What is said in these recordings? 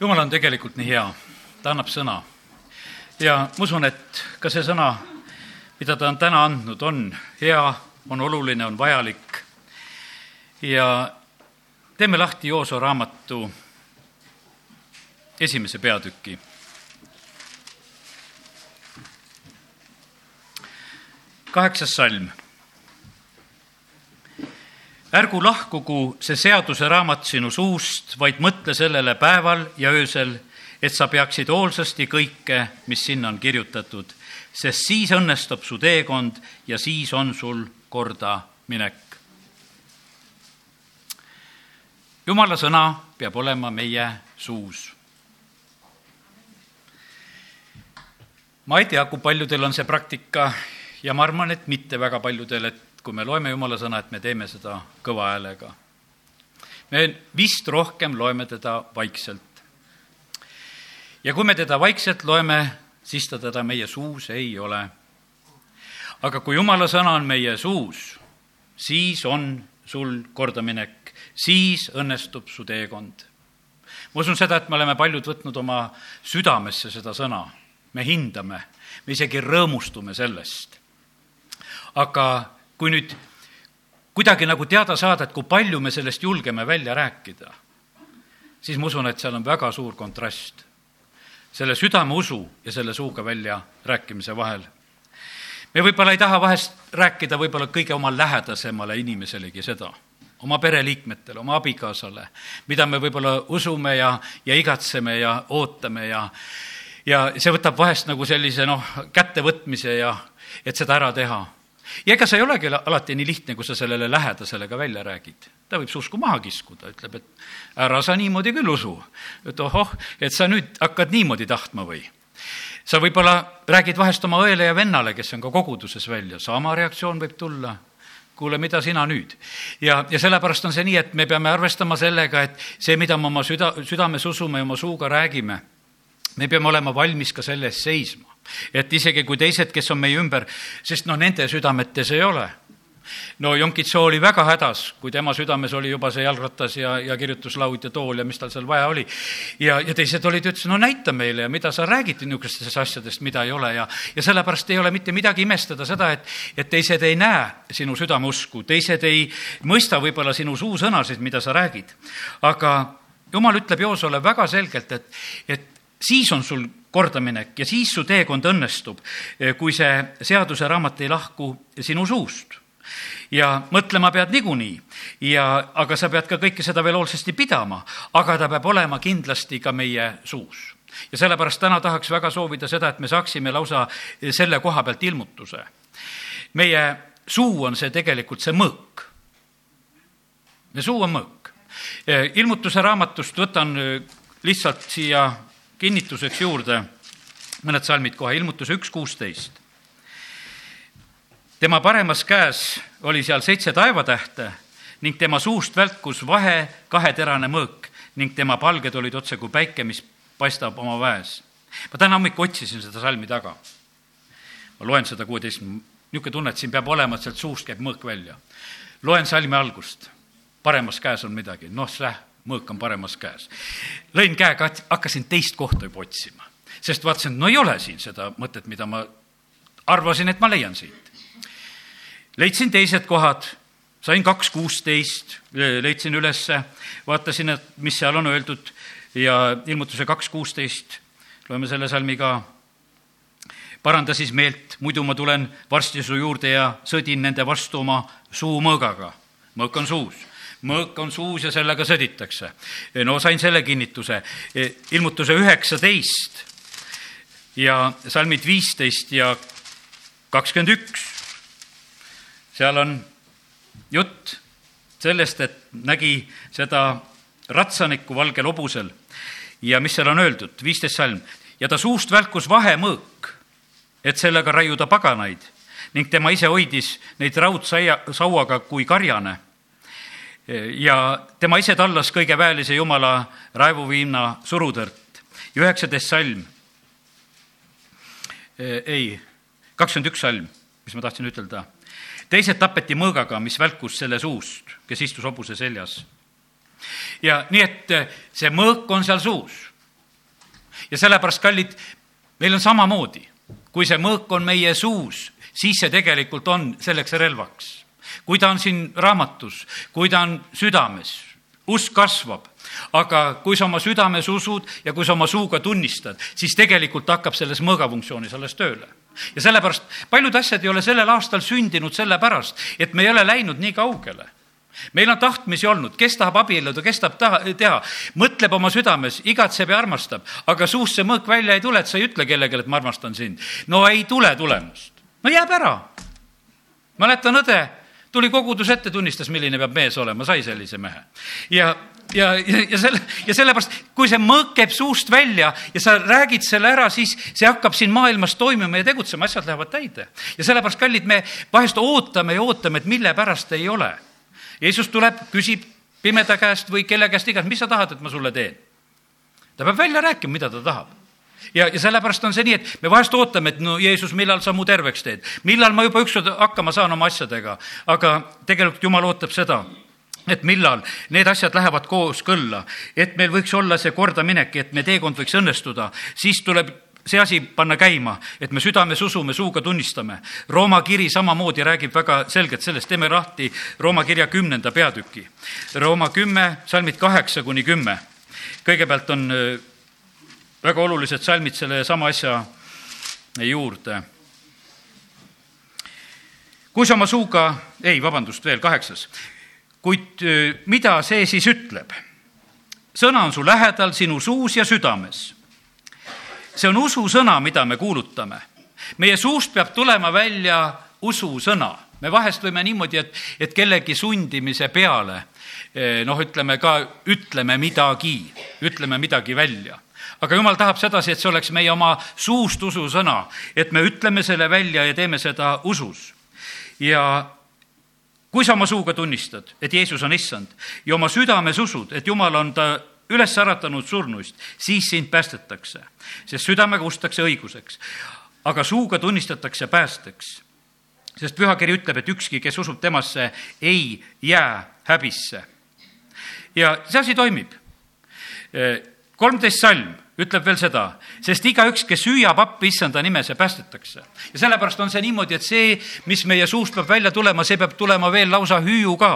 jumal on tegelikult nii hea, ta annab sõna. ja ma usun, et ka see sõna, mida ta on täna andnud, on hea, on oluline, on vajalik. ja teeme lahti Jooso raamatu esimese peatüki. kaheksas salm ärgu lahkugu see seaduseraamat sinu suust, vaid mõtle sellele päeval ja öösel, et sa peaksid hoolsasti kõike, mis sinna on kirjutatud, sest siis õnnestub su teekond ja siis on sul kordaminek. jumala sõna peab olema meie suus. ma ei tea, kui paljudel on see praktika ja ma arvan, et mitte väga paljudel, et kui me loeme jumala sõna, et me teeme seda kõva häälega. me vist rohkem loeme teda vaikselt. ja kui me teda vaikselt loeme, siis ta teda meie suus ei ole. aga kui jumala sõna on meie suus, siis on sul kordaminek, siis õnnestub su teekond. ma usun seda, et me oleme paljud võtnud oma südamesse seda sõna, me hindame, me isegi rõõmustume sellest. aga kui nüüd kuidagi nagu teada saada, et kui palju me sellest julgeme välja rääkida, siis ma usun, et seal on väga suur kontrast selle südameusu ja selle suuga välja rääkimise vahel. me võib-olla ei taha vahest rääkida võib-olla kõige oma lähedasemale inimeselegi seda, oma pereliikmetele, oma abikaasale, mida me võib-olla usume ja, ja igatseme ja ootame ja ja see võtab vahest nagu sellise noh, kättevõtmise ja et seda ära teha ja ega see ei olegi alati nii lihtne, kui sa sellele lähedasele ka välja räägid. ta võib su usku maha kiskuda, ütleb, et ära sa niimoodi küll usu. et ohoh, et sa nüüd hakkad niimoodi tahtma või? sa võib-olla räägid vahest oma õele ja vennale, kes on ka koguduses välja, sama reaktsioon võib tulla kuule, mida sina nüüd? ja, ja sellepärast on see nii, et me peame arvestama sellega, et see, mida me oma süda, südames usume ja oma suuga räägime, me peame olema valmis ka selle eest seisma et isegi kui teised, kes on meie ümber, sest noh, nende südametes ei ole. no Jonkitsoo oli väga hädas, kui tema südames oli juba see jalgratas ja, ja kirjutuslaud ja tool ja mis tal seal vaja oli. ja, ja teised olid, ütlesid, no näita meile ja mida sa räägid niisugustest asjadest, mida ei ole ja, ja sellepärast ei ole mitte midagi imestada seda, et, et teised ei näe sinu südameusku, teised ei mõista võib-olla sinu suusõnasid, mida sa räägid. aga jumal ütleb Joosole väga selgelt, et, et siis on sul kordaminek ja siis su teekond õnnestub, kui see seaduseraamat ei lahku sinu suust ja mõtlema pead niikuinii ja, aga sa pead ka kõike seda veel hoolsasti pidama, aga ta peab olema kindlasti ka meie suus. ja sellepärast täna tahaks väga soovida seda, et me saaksime lausa selle koha pealt ilmutuse. meie suu on see tegelikult see mõõk. meie suu on mõõk. ilmutuse raamatust võtan lihtsalt siia kinnituseks juurde mõned salmid kohe, ilmutuse üks kuusteist. tema paremas käes oli seal seitse taevatähte ning tema suust välkus vahe kaheterane mõõk ning tema palged olid otse kui päike, mis paistab oma väes. ma täna hommikul otsisin seda salmi taga. ma loen seda kuueteistkümne, niisugune tunne, et siin peab olema, et sealt suust käib mõõk välja. loen salmi algust, paremas käes on midagi, noh, see mõõk on paremas käes. lõin käega, hakkasin teist kohta juba otsima, sest vaatasin, no ei ole siin seda mõtet, mida ma arvasin, et ma leian siit. leidsin teised kohad, sain kaks kuusteist, leidsin ülesse, vaatasin, et mis seal on öeldud ja ilmutuse kaks kuusteist, loeme selle salmi ka paranda siis meelt, muidu ma tulen varsti su juurde ja sõdin nende vastu oma suumõõgaga. mõõk on suus mõõk on suus ja sellega sõditakse. no sain selle kinnituse, ilmutuse üheksateist ja salmid viisteist ja kakskümmend üks. seal on jutt sellest, et nägi seda ratsanikku valgel hobusel ja mis seal on öeldud, viisteist salm, ja ta suust välkus vahemõõk, et sellega raiuda paganaid. Ning tema ise hoidis neid raudsaia, sauaga kui karjane ja tema ise tallas kõige väelise Jumala raevuviina surutõrt üheksateist salm. ei, kakskümmend üks salm, mis ma tahtsin ütelda. teised tapeti mõõgaga, mis välkus selle suust, kes istus hobuse seljas. ja nii, et see mõõk on seal suus ja sellepärast, kallid, meil on samamoodi, kui see mõõk on meie suus, siis see tegelikult on selleks relvaks. Kui ta on siin raamatus, kui ta on südames, usk kasvab, aga kui sa oma südames usud ja kui sa oma suuga tunnistad, siis tegelikult hakkab selles mõõgafunktsioonis alles tööle. Ja sellepärast paljud asjad ei ole sellel aastal sündinud sellepärast, et me ei ole läinud nii kaugele. Meil on tahtmisi olnud, kes tahab abielluda, kes tahab taha, teha, mõtleb oma südames, igatseb ja armastab, aga suust see mõõk välja ei tule, et sa ei ütle kellelegi, et ma armastan sind. no ei tule tulemust, no jääb ära. mäletan õde, tuli kogudus ette, tunnistas, milline peab mees olema, sai sellise mehe. ja ja, ja, ja selle, ja sellepärast, kui see mõõk käib suust välja ja sa räägid selle ära, siis see hakkab siin maailmas toimima ja tegutsema, asjad lähevad täide. ja sellepärast, kallid, me vahest ootame ja ootame, et mille pärast ei ole. Jeesus tuleb, küsib pimeda käest või kelle käest iganes, mis sa tahad, et ma sulle teen? ta peab välja rääkima, mida ta tahab ja, ja sellepärast on see nii, et me vahest ootame, et no Jeesus, millal sa mu terveks teed, millal ma juba ükskord hakkama saan oma asjadega, aga tegelikult Jumal ootab seda et millal need asjad lähevad kooskõlla, et meil võiks olla see kordaminek, et me teekond võiks õnnestuda, siis tuleb see asi panna käima, et me südames usume, suuga tunnistame. Rooma kiri samamoodi räägib väga selgelt sellest, teeme lahti Rooma kirja kümnenda peatüki. Rooma kümme, salmid kaheksa kuni kümme. kõigepealt on äh, väga olulised salmid selle sama asja juurde. kui sa oma suuga, ei, vabandust, veel kaheksas kuid mida see siis ütleb? sõna on su lähedal, sinu suus ja südames. see on ususõna, mida me kuulutame. meie suust peab tulema välja ususõna. me vahest võime niimoodi, et, et kellegi sundimise peale noh, ütleme ka, ütleme midagi, ütleme midagi välja aga jumal tahab sedasi, et see oleks meie oma suust ususõna, et me ütleme selle välja ja teeme seda usus. ja kui sa oma suuga tunnistad, et Jeesus on issand ja oma südames usud, et Jumal on ta üles äratanud surnuist, siis sind päästetakse, sest südamega ustakse õiguseks, aga suuga tunnistatakse päästeks. sest pühakiri ütleb, et ükski, kes usub temasse, ei jää häbisse. ja see asi toimib. Kolmteist salm ütleb veel seda, sest igaüks, kes hüüab appi issanda nime, see päästetakse. ja sellepärast on see niimoodi, et see, mis meie suust peab välja tulema, see peab tulema veel lausa hüüu ka.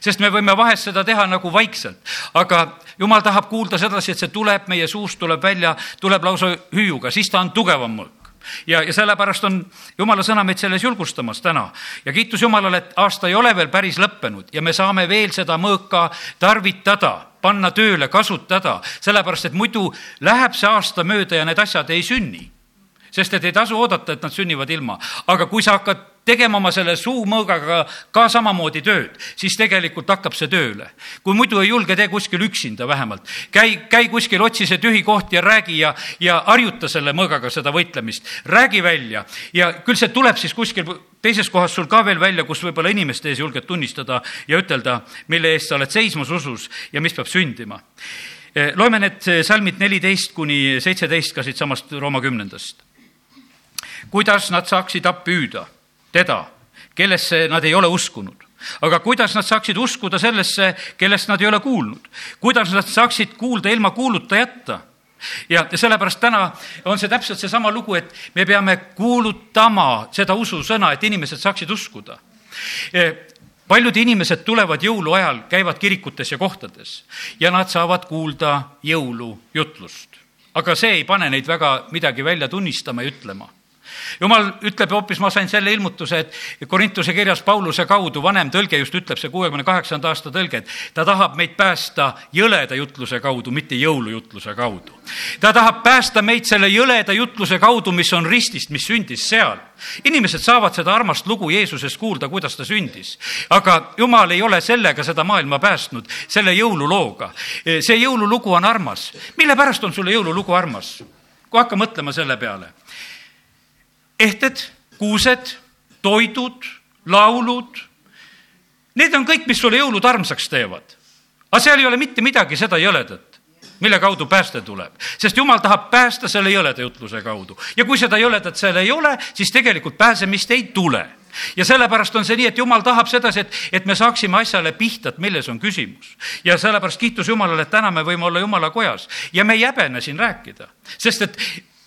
Sest me võime vahest seda teha nagu vaikselt, aga jumal tahab kuulda sedasi, et see tuleb meie suust, tuleb välja, tuleb lausa hüüuga, siis ta on tugevam mõõk ja, ja sellepärast on jumala sõna meid selles julgustamas täna. Ja kiitus Jumalale, et aasta ei ole veel päris lõppenud ja me saame veel seda mõõka tarvitada panna tööle, kasutada, sellepärast et muidu läheb see aasta mööda ja need asjad ei sünni. Sest et ei tasu oodata, et nad sünnivad ilma. aga kui sa hakkad tegema oma selle suumõõgaga ka samamoodi tööd, siis tegelikult hakkab see tööle. kui muidu ei julge, tee kuskil üksinda vähemalt. käi, käi kuskil, otsi see tühi koht ja räägi ja, ja harjuta selle mõõgaga seda võitlemist. räägi välja ja küll see tuleb siis kuskil teises kohas sul ka veel välja, kus võib-olla inimeste ees julged tunnistada ja ütelda, mille eest sa oled seismas usus ja mis peab sündima. loeme need salmid neliteist kuni seitseteist ka siitsamast Rooma kümnendast. Kuidas nad saaksid appi hüüda teda, kellesse nad ei ole uskunud. aga kuidas nad saaksid uskuda sellesse, kellest nad ei ole kuulnud? kuidas nad saaksid kuulda ilma kuulutajata? ja sellepärast täna on see täpselt seesama lugu, et me peame kuulutama seda ususõna, et inimesed saaksid uskuda e, paljud inimesed tulevad jõuluajal, käivad kirikutes ja kohtades ja nad saavad kuulda jõulujutlust. aga see ei pane neid väga midagi välja tunnistama ja ütlema jumal ütleb hoopis, ma sain selle ilmutuse, et Korintuse kirjas Pauluse kaudu, vanem tõlge just ütleb, see kuuekümne kaheksanda aasta tõlge, et ta tahab meid päästa jõleda jutluse kaudu, mitte jõulujutluse kaudu. ta tahab päästa meid selle jõleda jutluse kaudu, mis on ristist, mis sündis seal. inimesed saavad seda armast lugu Jeesusest kuulda, kuidas ta sündis. aga jumal ei ole sellega seda maailma päästnud, selle jõululooga. see jõululugu on armas. mille pärast on sulle jõululugu armas? kui hakka mõtlema selle peale ehted, kuused, toidud, laulud. Need on kõik, mis sulle jõulud armsaks teevad. aga seal ei ole mitte midagi seda jõledat, mille kaudu pääste tuleb, sest jumal tahab päästa selle jõleda jutluse kaudu ja kui seda jõledat seal ei ole, siis tegelikult pääsemist ei tule ja sellepärast on see nii, et jumal tahab sedasi, et, et me saaksime asjale pihta, et milles on küsimus. ja sellepärast kiitus Jumalale, et täna me võime olla Jumala kojas ja me ei häbene siin rääkida, sest et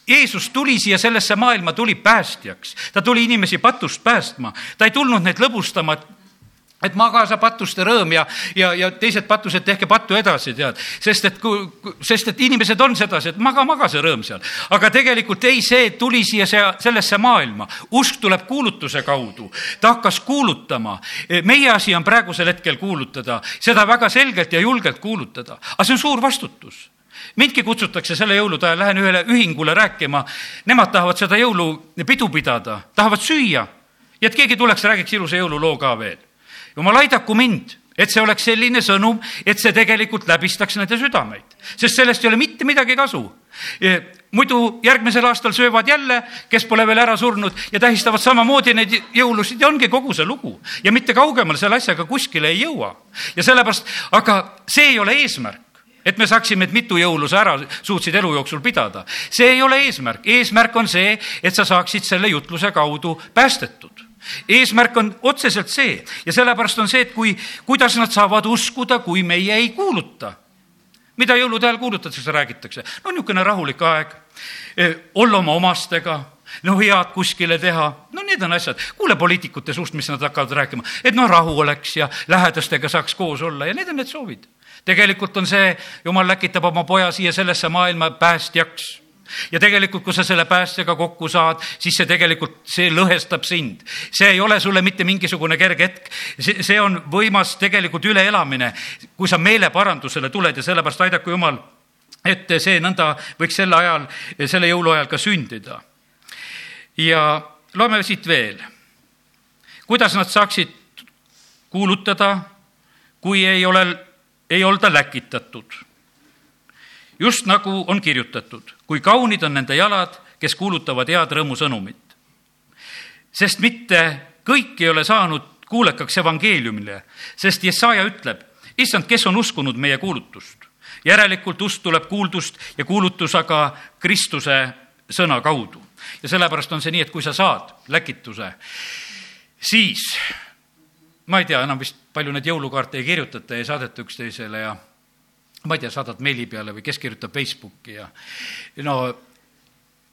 Jeesus tuli siia sellesse maailma, tuli päästjaks, ta tuli inimesi patust päästma, ta ei tulnud neid lõbustama, et et magasa patuste rõõm ja, ja, ja teised patused, tehke pattu edasi, tead. sest et, sest et inimesed on sedasi, et maga, maga see rõõm seal. aga tegelikult ei, see tuli siia see, sellesse maailma. usk tuleb kuulutuse kaudu. ta hakkas kuulutama. meie asi on praegusel hetkel kuulutada, seda väga selgelt ja julgelt kuulutada. aga see on suur vastutus mindki kutsutakse selle jõulude ajal, lähen ühele ühingule rääkima, nemad tahavad seda jõulupidu pidada, tahavad süüa ja et keegi tuleks, räägiks ilusa jõululoo ka veel. jumal aidaku mind, et see oleks selline sõnum, et see tegelikult läbistaks nende südameid, sest sellest ei ole mitte midagi kasu. muidu järgmisel aastal söövad jälle, kes pole veel ära surnud ja tähistavad samamoodi neid jõulusid ja ongi kogu see lugu ja mitte kaugemale selle asjaga kuskile ei jõua. ja sellepärast, aga see ei ole eesmärk et me saaksime, et mitu jõulu sa ära suutsid elu jooksul pidada. see ei ole eesmärk, eesmärk on see, et sa saaksid selle jutluse kaudu päästetud. Eesmärk on otseselt see. Ja sellepärast on see, et kui, kuidas nad saavad uskuda, kui meie ei kuuluta. mida jõulude ajal kuulutatakse, räägitakse? no niisugune rahulik aeg, eh, olla oma omastega, no head kuskile teha, no need on asjad. kuule poliitikute suust, mis nad hakkavad rääkima, et noh, rahu oleks ja lähedastega saaks koos olla. Ja need on need soovid tegelikult on see, jumal läkitab oma poja siia sellesse maailma päästjaks ja tegelikult, kui sa selle päästjaga kokku saad, siis see tegelikult, see lõhestab sind. see ei ole sulle mitte mingisugune kerge hetk. see, see on võimas tegelikult üleelamine, kui sa meeleparandusele tuled ja sellepärast aidaku Jumal, et see nõnda võiks selle ajal, selle jõuluajal ka sündida. ja loeme siit veel. kuidas nad saaksid kuulutada, kui ei ole ei olda läkitatud. just nagu on kirjutatud, kui kaunid on nende jalad, kes kuulutavad head rõõmusõnumit. sest mitte kõik ei ole saanud kuulekaks evangeeliumile, sest Jesaja ütleb, issand, kes on uskunud meie kuulutust. järelikult usk tuleb kuuldust ja kuulutus aga Kristuse sõna kaudu. ja sellepärast on see nii, et kui sa saad läkituse, siis ma ei tea enam vist, palju neid jõulukaarte ei kirjutata ja saadeta üksteisele ja ma ei tea, saadad meili peale või kes kirjutab Facebooki ja no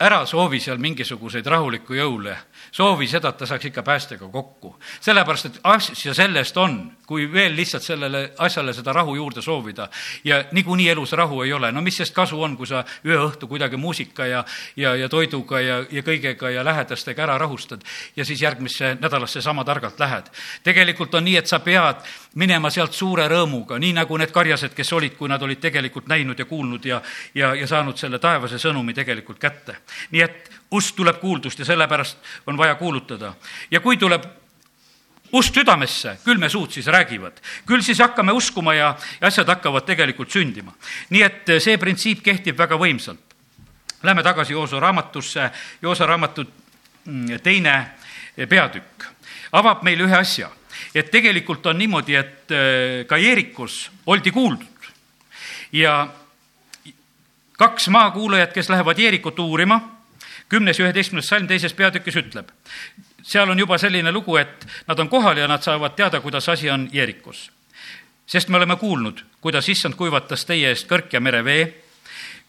ära soovi seal mingisuguseid rahulikku jõule, soovi seda, et ta saaks ikka päästega kokku. sellepärast, et asja sellest on, kui veel lihtsalt sellele asjale seda rahu juurde soovida ja niikuinii elus rahu ei ole, no mis sest kasu on, kui sa ühe õhtu kuidagi muusika ja, ja, ja toiduga ja, ja kõigega ja lähedastega ära rahustad ja siis järgmisse nädalasse sama targalt lähed. tegelikult on nii, et sa pead minema sealt suure rõõmuga, nii nagu need karjased, kes olid, kui nad olid tegelikult näinud ja kuulnud ja, ja, ja saanud selle taevase sõnumi tegelikult kätte. Nii et usk tuleb kuuldust ja sellepärast on vaja kuulutada. ja kui tuleb usk südamesse, küll me suud siis räägivad, küll siis hakkame uskuma ja, ja asjad hakkavad tegelikult sündima. nii et see printsiip kehtib väga võimsalt. Lähme tagasi Jooso raamatusse, Jooso raamatu mm, teine peatükk avab meile ühe asja et tegelikult on niimoodi, et äh, ka Jeerikus oldi kuuldud ja kaks maakuulajat, kes lähevad Jeerikut uurima, kümnes ja üheteistkümnes salm teises peatükis ütleb, seal on juba selline lugu, et nad on kohal ja nad saavad teada, kuidas asi on Jeerikus. sest me oleme kuulnud, kuidas issand kuivatas teie eest kõrk ja merevee,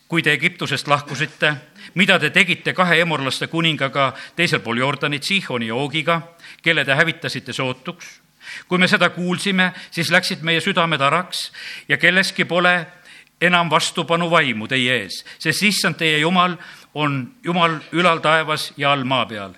kui te Egiptusest lahkusite, mida te tegite kahe emorlaste kuningaga teisel pool Jordanit, Sihoni ja Oogiga, kelle te hävitasite sootuks kui me seda kuulsime, siis läksid meie südamed araks ja kelleski pole enam vastupanuvaimu teie ees, sest issand teie Jumal on Jumal ülal taevas ja all maa peal.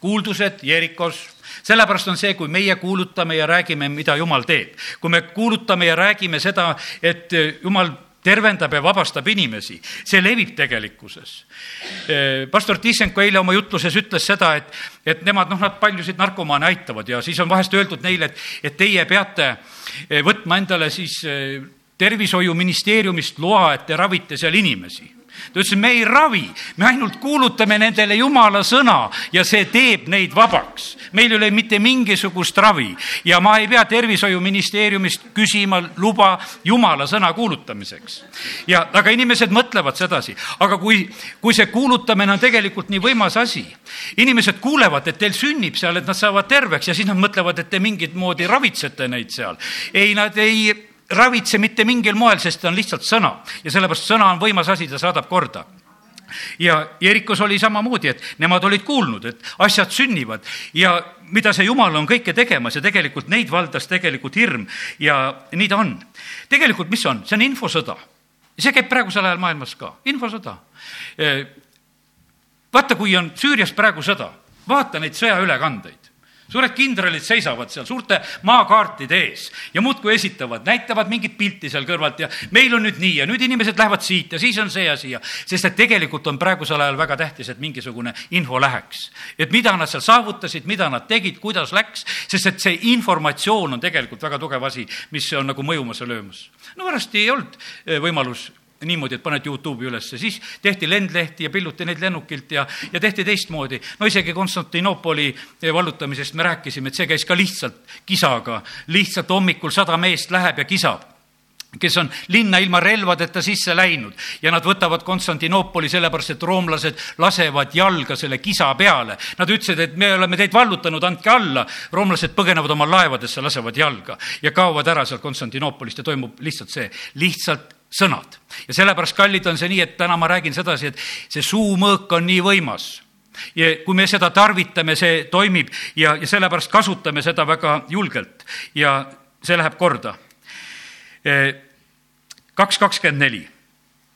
kuuldused Jerikos sellepärast on see, kui meie kuulutame ja räägime, mida Jumal teeb. kui me kuulutame ja räägime seda, et Jumal tervendab ja vabastab inimesi, see levib tegelikkuses. pastor Tissenko eile oma jutluses ütles seda, et, et nemad, noh, nad paljusid narkomaane aitavad ja siis on vahest öeldud neile, et, et teie peate võtma endale siis tervishoiuministeeriumist loa, et te ravite seal inimesi ta ütles, me ei ravi, me ainult kuulutame nendele Jumala sõna ja see teeb neid vabaks. meil ei ole mitte mingisugust ravi ja ma ei pea tervishoiuministeeriumist küsima luba Jumala sõna kuulutamiseks. ja, aga inimesed mõtlevad sedasi, aga kui, kui see kuulutamine on tegelikult nii võimas asi, inimesed kuulevad, et teil sünnib seal, et nad saavad terveks ja siis nad mõtlevad, et te mingit moodi ravitsete neid seal. ei, nad ei ravitse mitte mingil moel, sest ta on lihtsalt sõna. Ja sellepärast sõna on võimas asi, ta saadab korda. Ja Jerikos oli samamoodi, et nemad olid kuulnud, et asjad sünnivad. Ja mida see Jumal on kõike tegemas ja tegelikult neid valdas tegelikult hirm. Ja nii ta on. tegelikult, mis on, see on infosõda. see käib praegusel ajal maailmas ka, infosõda. vaata, kui on Süürias praegu sõda, vaata neid sõjaülekandeid suured kindralid seisavad seal suurte maakaartide ees ja muudkui esitavad, näitavad mingit pilti seal kõrvalt ja meil on nüüd nii ja nüüd inimesed lähevad siit ja siis on see ja siia. sest et tegelikult on praegusel ajal väga tähtis, et mingisugune info läheks. et mida nad seal saavutasid, mida nad tegid, kuidas läks, sest et see informatsioon on tegelikult väga tugev asi, mis on nagu mõjumas ja löömas. no vanasti ei olnud eh, võimalus niimoodi, et paned Youtube'i ülesse, siis tehti lendlehti ja pilluti neid lennukilt ja, ja tehti teistmoodi. no isegi Konstantinoopoli vallutamisest me rääkisime, et see käis ka lihtsalt kisaga, lihtsalt hommikul sada meest läheb ja kisab kes on linna ilma relvadeta sisse läinud ja nad võtavad Konstantinoopoli sellepärast, et roomlased lasevad jalga selle kisa peale. Nad ütlesid, et me oleme teid vallutanud, andke alla. roomlased põgenevad oma laevadesse, lasevad jalga ja kaovad ära sealt Konstantinoopolist ja toimub lihtsalt see, lihtsalt sõnad. ja sellepärast, kallid, on see nii, et täna ma räägin sedasi, et see suumõõk on nii võimas ja kui me seda tarvitame, see toimib ja, ja sellepärast kasutame seda väga julgelt ja see läheb korda. kaks kakskümmend neli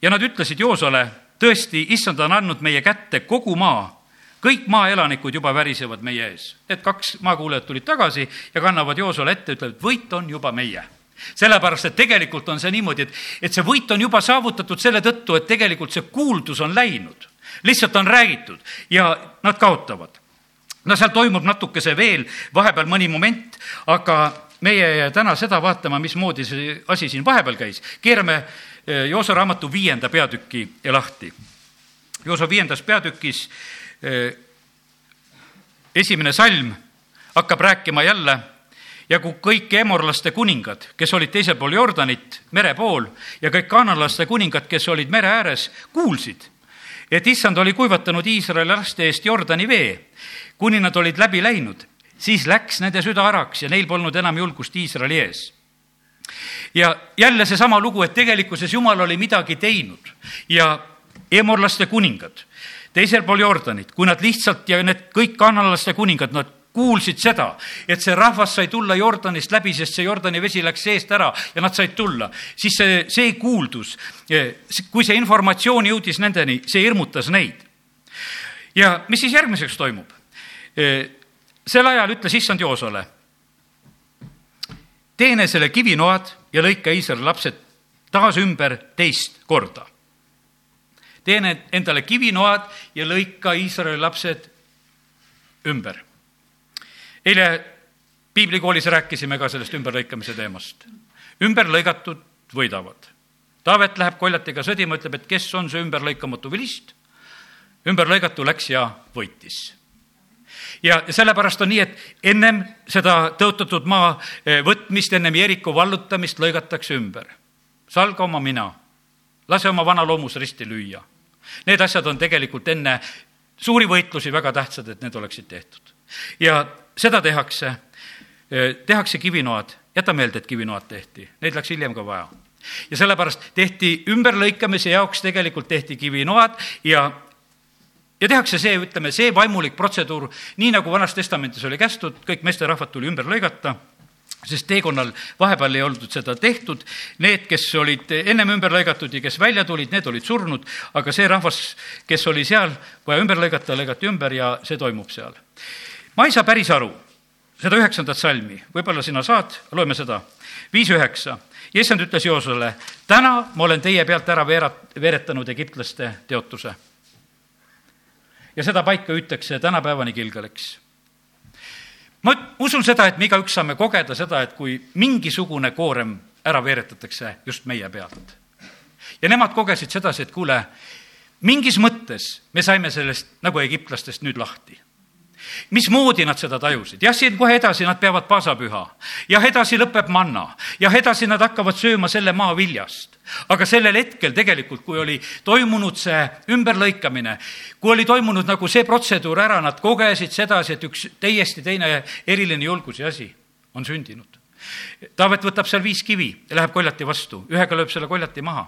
ja nad ütlesid Joosole, tõesti, issand on andnud meie kätte kogu maa, kõik maaelanikud juba värisevad meie ees. Need kaks maakuulajat tulid tagasi ja kannavad Joosole ette, ütlevad, võit on juba meie sellepärast, et tegelikult on see niimoodi, et, et see võit on juba saavutatud selle tõttu, et tegelikult see kuuldus on läinud. lihtsalt on räägitud ja nad kaotavad. no seal toimub natukese veel vahepeal mõni moment, aga meie täna seda vaatama, mismoodi see asi siin vahepeal käis. keerame eh, Joosa raamatu viienda peatüki lahti. Joosa viiendas peatükis eh, esimene salm hakkab rääkima jälle ja kui kõik emorlaste kuningad, kes olid teisel pool Jordanit, mere pool, ja kõik kanalaste kuningad, kes olid mere ääres, kuulsid, et issand oli kuivatanud Iisraeli laste eest Jordani vee, kuni nad olid läbi läinud, siis läks nende süda araks ja neil polnud enam julgust Iisraeli ees. Ja jälle seesama lugu, et tegelikkuses Jumal oli midagi teinud ja emorlaste kuningad teisel pool Jordanit, kui nad lihtsalt ja need kõik kanalaste kuningad, nad kuulsid seda, et see rahvas sai tulla Jordanist läbi, sest see Jordani vesi läks seest ära ja nad said tulla, siis see, see kuuldus, kui see informatsioon jõudis nendeni, see hirmutas neid. ja mis siis järgmiseks toimub? sel ajal ütles issand Joosole, teene selle kivinoad ja lõika Iisraeli lapsed taas ümber teist korda. teene endale kivinoad ja lõika Iisraeli lapsed ümber eile piiblikoolis rääkisime ka sellest ümberlõikamise teemast. ümberlõigatud võidavad. Taavet läheb koljatiga sõdima, ütleb, et kes on see ümberlõikamatu vilist. ümberlõigatu läks ja võitis ja sellepärast on nii, et ennem seda tõotatud maa eh, võtmist, ennem Jeriko vallutamist lõigatakse ümber. salga oma mina, lase oma vana loomus risti lüüa. Need asjad on tegelikult enne suuri võitlusi väga tähtsad, et need oleksid tehtud. ja seda tehakse, tehakse kivinoad, jäta meelde, et kivinoad tehti, neid läks hiljem ka vaja. ja sellepärast tehti ümberlõikamise jaoks tegelikult tehti kivinoad ja ja tehakse see, ütleme, see vaimulik protseduur, nii nagu Vanas Testamendis oli kästud, kõik meesterahvad tuli ümber lõigata sest teekonnal vahepeal ei olnud seda tehtud. Need, kes olid ennem ümber lõigatud ja kes välja tulid, need olid surnud, aga see rahvas, kes oli seal, vaja ümber lõigata, lõigati ümber ja see toimub seal ma ei saa päris aru seda üheksandat salmi, võib-olla sina saad, loeme seda. viis üheksa. issand ütles Joosule, täna ma olen teie pealt ära veerat-, veeretanud egiptlaste teotuse. ja seda paika hüütakse tänapäevani Kilgaliks. ma usun seda, et me igaüks saame kogeda seda, et kui mingisugune koorem ära veeretatakse just meie pealt. ja nemad kogesid sedasi, et kuule, mingis mõttes me saime sellest nagu egiptlastest nüüd lahti mismoodi nad seda tajusid? jah, siin kohe edasi nad peavad paasapüha. jah, edasi lõpeb manna. jah, edasi nad hakkavad sööma selle maa viljast. aga sellel hetkel tegelikult, kui oli toimunud see ümberlõikamine, kui oli toimunud nagu see protseduur ära, nad kogesid sedasi, et üks täiesti teine eriline julgus ja asi on sündinud. Taavet võtab seal viis kivi läheb koljati vastu, ühega lööb selle koljati maha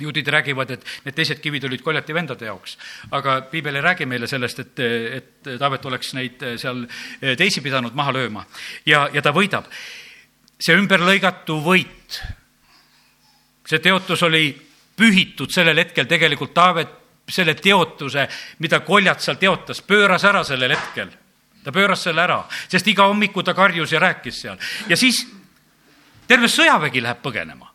juudid räägivad, et need teised kivid olid koljati vendade jaoks. aga piibel ei räägi meile sellest, et, et Taavet oleks neid seal teisi pidanud maha lööma. ja, ja ta võidab. see ümberlõigatu võit, see teotus oli pühitud sellel hetkel tegelikult Taavet selle teotuse, mida koljat seal teotas, pööras ära sellel hetkel. ta pööras selle ära, sest iga hommiku ta karjus ja rääkis seal ja siis terve sõjavägi läheb põgenema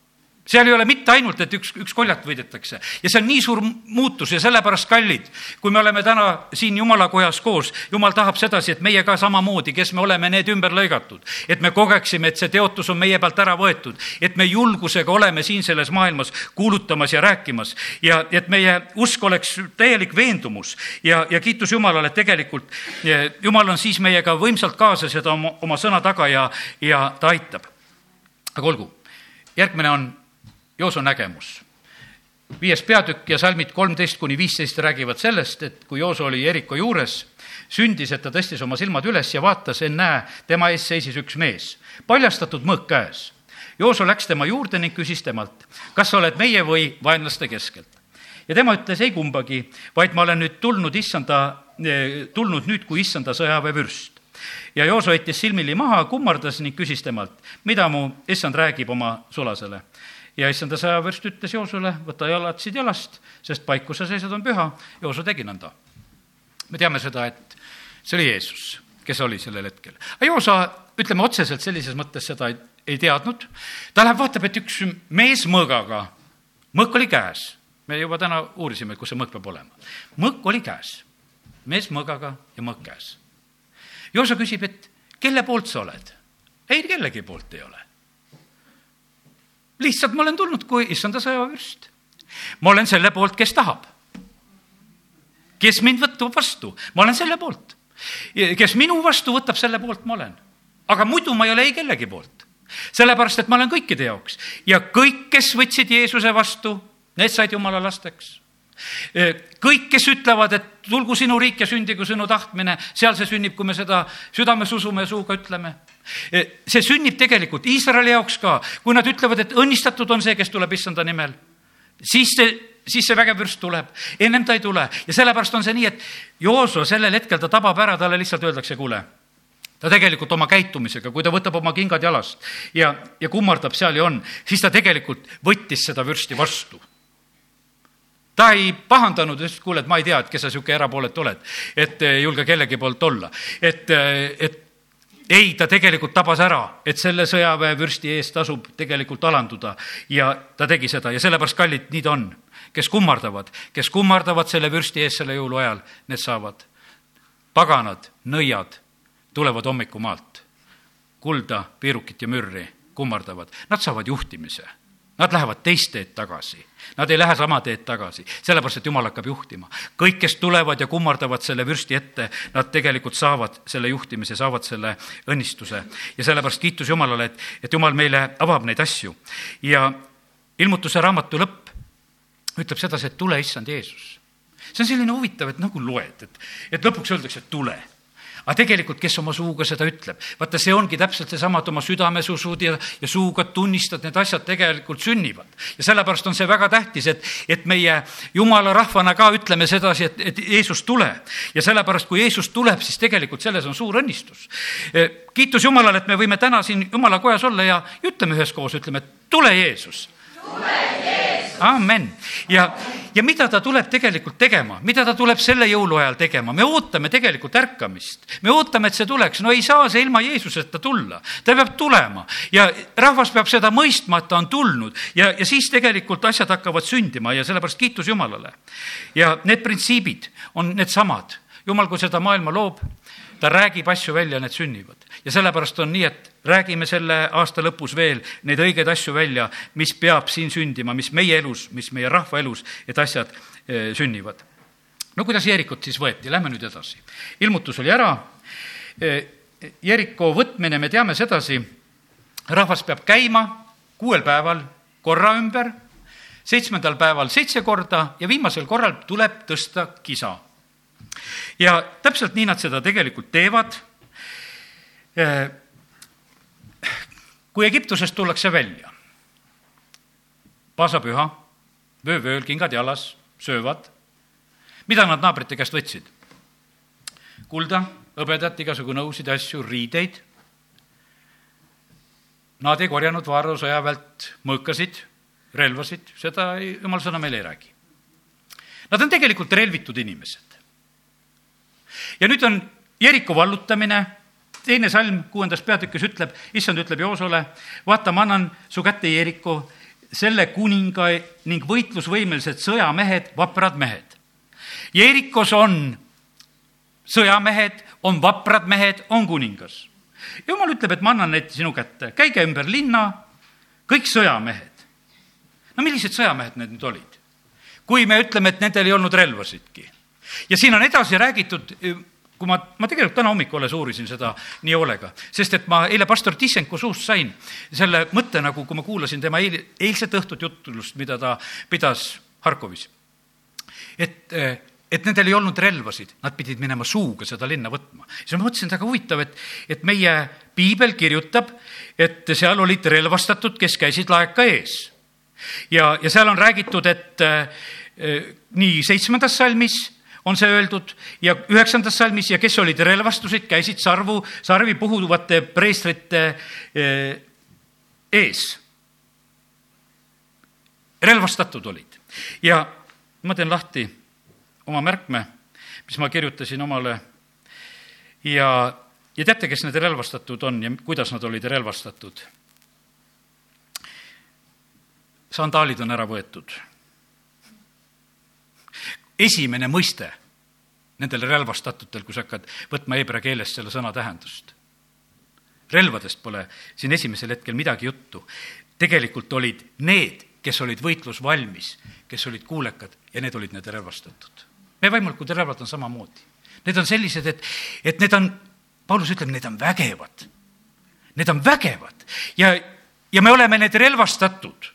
seal ei ole mitte ainult, et üks, üks koljat võidetakse. Ja see on nii suur muutus ja sellepärast kallid, kui me oleme täna siin jumalakojas koos, jumal tahab sedasi, et meie ka samamoodi, kes me oleme need ümber lõigatud, et me kogeksime, et see teotus on meie pealt ära võetud, et me julgusega oleme siin selles maailmas kuulutamas ja rääkimas. Ja et meie usk oleks täielik veendumus. Ja, ja kiitus Jumalale, et tegelikult Jumal on siis meiega võimsalt kaasas ja ta oma, oma sõna taga ja, ja ta aitab. aga olgu, järgmine on Jooso nägemus. viies peatükk ja salmid kolmteist kuni viisteist räägivad sellest, et kui Jooso oli Jeriko juures, sündis, et ta tõstis oma silmad üles ja vaatas, ennäe, tema ees seisis üks mees, paljastatud mõõk käes. Jooso läks tema juurde ning küsis temalt, kas sa oled meie või vaenlaste keskelt? ja tema ütles ei kumbagi, vaid ma olen nüüd tulnud issanda, eh, tulnud nüüd kui issanda sõjaväevürst ja Jooso võttis silmili maha, kummardas ning küsis temalt, mida mu issand räägib oma sulasele ja issanda sõjaväest ütles Joosule, võta jalad siit jalast, sest paik, kus sa seisad, on püha. Jooso tegi nõnda. me teame seda, et see oli Jeesus, kes oli sellel hetkel. aga Joosa, ütleme otseselt sellises mõttes seda ei, ei teadnud. ta läheb, vaatab, et üks mees mõõgaga, mõõk oli käes. me juba täna uurisime, kus see mõõk peab olema. mõõk oli käes, mees mõõgaga ja mõõk käes. Joosa küsib, et kelle poolt sa oled? ei, kellegi poolt ei ole lihtsalt ma olen tulnud kui issanda sõjaväevürst. ma olen selle poolt, kes tahab. kes mind võtab vastu, ma olen selle poolt. kes minu vastu võtab, selle poolt ma olen. aga muidu ma ei ole ei kellegi poolt. sellepärast, et ma olen kõikide jaoks ja kõik, kes võtsid Jeesuse vastu, need said jumala lasteks kõik, kes ütlevad, et tulgu sinu riik ja sündigu sinu tahtmine, seal see sünnib, kui me seda südames usume ja suuga ütleme see sünnib tegelikult Iisraeli jaoks ka, kui nad ütlevad, et õnnistatud on see, kes tuleb issanda nimel, siis see, siis see vägev vürst tuleb, ennem ta ei tule. Ja sellepärast on see nii, et Jooso sellel hetkel ta tabab ära, talle lihtsalt öeldakse, kuule, ta tegelikult oma käitumisega, kui ta võtab oma kingad jalast ja, ja kummardab seal ja on, siis ta tegelikult võttis seda vürsti vastu. Ta ei pahandanud, ütles, kuule, et ma ei tea, et kes sa niisugune erapooletu oled, et ei julge kellegi poolt olla. et, et ei, ta tegelikult tabas ära, et selle sõjaväevürsti eest tasub tegelikult alanduda ja ta tegi seda ja sellepärast, kallid, nii ta on. kes kummardavad, kes kummardavad selle vürsti ees selle jõuluajal, need saavad. paganad, nõiad tulevad hommikumaalt, kulda, piirukit ja mürri kummardavad, nad saavad juhtimise Nad lähevad teist teed tagasi, nad ei lähe sama teed tagasi, sellepärast et jumal hakkab juhtima. kõik, kes tulevad ja kummardavad selle vürsti ette, nad tegelikult saavad selle juhtimise, saavad selle õnnistuse. ja sellepärast kiitus Jumalale, et, et Jumal meile avab neid asju. ja ilmutuse raamatu lõpp ütleb sedasi, et tule, issand Jeesus. see on selline huvitav, et nagu loed, et, et lõpuks öeldakse, et tule aga tegelikult, kes oma suuga seda ütleb, vaata, see ongi täpselt seesama, et oma südames usud ja, ja suuga tunnistad, need asjad tegelikult sünnivad. ja sellepärast on see väga tähtis, et, et meie jumala rahvana ka ütleme sedasi, et, et Jeesus tule. ja sellepärast, kui Jeesus tuleb, siis tegelikult selles on suur õnnistus. E, kiitus Jumalale, et me võime täna siin jumala kojas olla ja ütleme üheskoos, ütleme, tule Jeesus. Amen. ja, ja mida ta tuleb tegelikult tegema, mida ta tuleb selle jõuluajal tegema, me ootame tegelikult ärkamist. me ootame, et see tuleks, no ei saa see ilma Jeesuseta tulla, ta peab tulema. Ja rahvas peab seda mõistma, et ta on tulnud. Ja, ja siis tegelikult asjad hakkavad sündima ja sellepärast kiitus Jumalale. ja need printsiibid on needsamad, Jumal, kui seda maailma loob, ta räägib asju välja, need sünnivad. ja sellepärast on nii, et räägime selle aasta lõpus veel neid õigeid asju välja, mis peab siin sündima, mis meie elus, mis meie rahva elus, et asjad eh, sünnivad. no kuidas Jeerikut siis võeti, lähme nüüd edasi. ilmutus oli ära, eh, Jeriko võtmine, me teame sedasi, rahvas peab käima kuuel päeval korra ümber, seitsmendal päeval seitse korda ja viimasel korral tuleb tõsta kisa ja täpselt nii nad seda tegelikult teevad. Eh, kui Egiptusest tullakse välja, paasapüha, vöövööl, kingad jalas, söövad. mida nad naabrite käest võtsid? kulda, hõbedat, igasugu nõusid, asju, riideid. Nad ei korjanud Vaaro sõjaväelt mõõkasid, relvasid, seda jumal sõna meile ei räägi. Nad on tegelikult relvitud inimesed ja nüüd on Jeriko vallutamine, teine salm kuuendas peatükis ütleb, issand ütleb Joosole, vaata, ma annan su kätte Jeriko, selle kuninga ning võitlusvõimelised sõjamehed, vaprad mehed. Jerikos on sõjamehed, on vaprad mehed, on kuningas. jumal ütleb, et ma annan need sinu kätte, käige ümber linna, kõik sõjamehed. no millised sõjamehed need nüüd olid? kui me ütleme, et nendel ei olnud relvasidki ja siin on edasi räägitud, kui ma, ma tegelikult täna hommikul alles uurisin seda nii hoolega, sest et ma eile pastor Tissenko suust sain selle mõtte nagu, kui ma kuulasin tema eil, eilset õhtut jutlust, mida ta pidas Harkovis. et, et nendel ei olnud relvasid, nad pidid minema suuga seda linna võtma. siis ma mõtlesin, et väga huvitav, et, et meie piibel kirjutab, et seal olid relvastatud, kes käisid laeka ees. ja, ja seal on räägitud, et äh, nii seitsmendas salmis on see öeldud ja üheksandas salmis ja kes olid relvastusid, käisid sarvu, sarvi puhuvate preestrite eh, ees. relvastatud olid ja ma teen lahti oma märkme, mis ma kirjutasin omale ja, ja teate, kes need relvastatud on ja kuidas nad olid relvastatud? sandaalid on ära võetud esimene mõiste nendel relvastatutel, kui sa hakkad võtma heebrea keeles selle sõna tähendust. relvadest pole siin esimesel hetkel midagi juttu. tegelikult olid need, kes olid võitlusvalmis, kes olid kuulekad ja need olid need relvastatud. meie vaimulikud relvad on samamoodi. Need on sellised, et, et need on, Paulus ütleb, need on vägevad. Need on vägevad ja, ja me oleme need relvastatud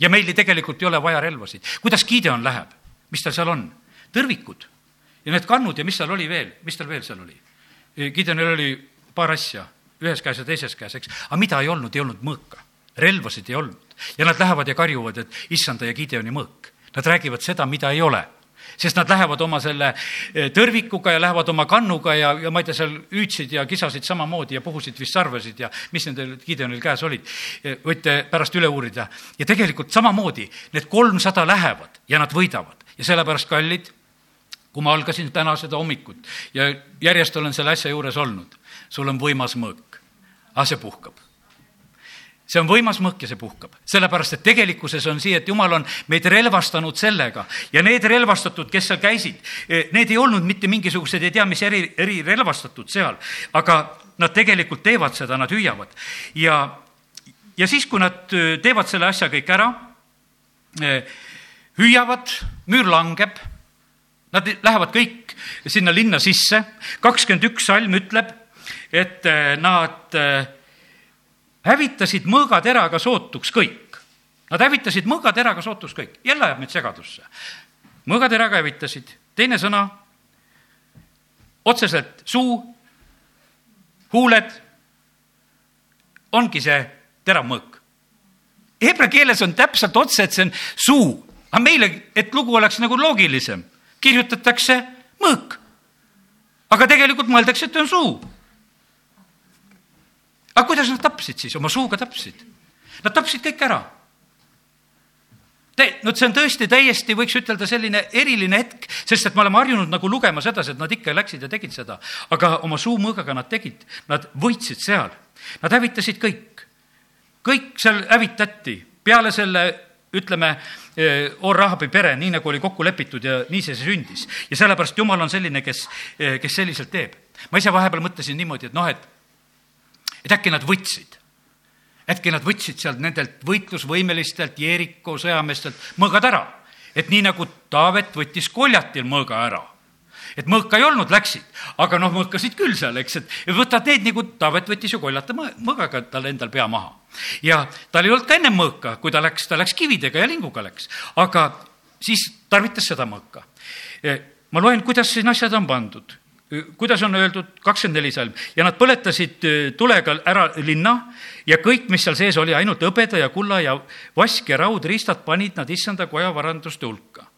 ja meil tegelikult ei ole vaja relvasid. kuidas Gideon läheb? Mis tal seal on? tõrvikud ja need kannud ja mis seal oli veel, mis tal veel seal oli? Gideonil oli paar asja, ühes käes ja teises käes, eks, aga mida ei olnud, ei olnud mõõka. relvasid ei olnud ja nad lähevad ja karjuvad, et issanda ja Gideoni mõõk. Nad räägivad seda, mida ei ole sest nad lähevad oma selle eh, tõrvikuga ja lähevad oma kannuga ja, ja ma ei tea, seal hüüdsid ja kisasid samamoodi ja puhusid vist sarvesid ja mis nendel Gideonil käes olid. Eh, võite pärast üle uurida. ja tegelikult samamoodi need kolmsada lähevad ja nad võidavad ja sellepärast, kallid, kui ma algasin täna seda hommikut ja järjest olen selle asja juures olnud, sul on võimas mõõk, aga see puhkab see on võimas mõõk ja see puhkab, sellepärast et tegelikkuses on see, et jumal on meid relvastanud sellega. Ja need relvastatud, kes seal käisid, eh, need ei olnud mitte mingisugused ei tea mis eri, erirelvastatud seal, aga nad tegelikult teevad seda, nad hüüavad. Ja, ja siis, kui nad eh, teevad selle asja kõik ära, eh, hüüavad, müür langeb, nad lähevad kõik sinna linna sisse, kakskümmend üks salm ütleb, et nad hävitasid mõõgateraga sootuks kõik. Nad hävitasid mõõgateraga sootuks kõik, jälle ajab meid segadusse. mõõgateraga hävitasid, teine sõna, otseselt suu, huuled, ongi see terav mõõk. Hebra keeles on täpselt otse, et see on suu aga meile, et lugu oleks nagu loogilisem, kirjutatakse mõõk. aga tegelikult mõeldakse, et on suu. Aga kuidas nad tapsid siis, oma suuga tapsid? Nad tapsid kõik ära. Te-, no see on tõesti täiesti, võiks ütelda, selline eriline hetk, sest et me oleme harjunud nagu lugema sedasi, et nad ikka läksid ja tegid seda. aga oma suumõõgaga nad tegid, nad võitsid seal. Nad hävitasid kõik. kõik seal hävitati peale selle ütleme, Or-Rahabi pere, nii nagu oli kokku lepitud ja nii see sündis. ja sellepärast Jumal on selline, kes, kes selliselt teeb. ma ise vahepeal mõtlesin niimoodi, et noh, et, et äkki nad võtsid äkki nad võtsid sealt nendelt võitlusvõimelistelt Jeeriko sõjameestelt mõõgad ära. et nii nagu Taavet võttis Koljatil mõõga ära et mõõka ei olnud, läksid, aga noh, mõõkasid küll seal, eks, et võtad need nagu Taavet võttis ju koljata mõõgaga tal endal pea maha. ja tal ei olnud ka ennem mõõka, kui ta läks, ta läks kividega ja linguga läks, aga siis tarvitas seda mõõka. ma loen, kuidas siin asjad on pandud kuidas on öeldud, kakskümmend neli salm, ja nad põletasid tulega ära linna ja kõik, mis seal sees oli, ainult hõbeda ja kulla ja vask ja raudriistad panid nad issanda koja varanduste hulka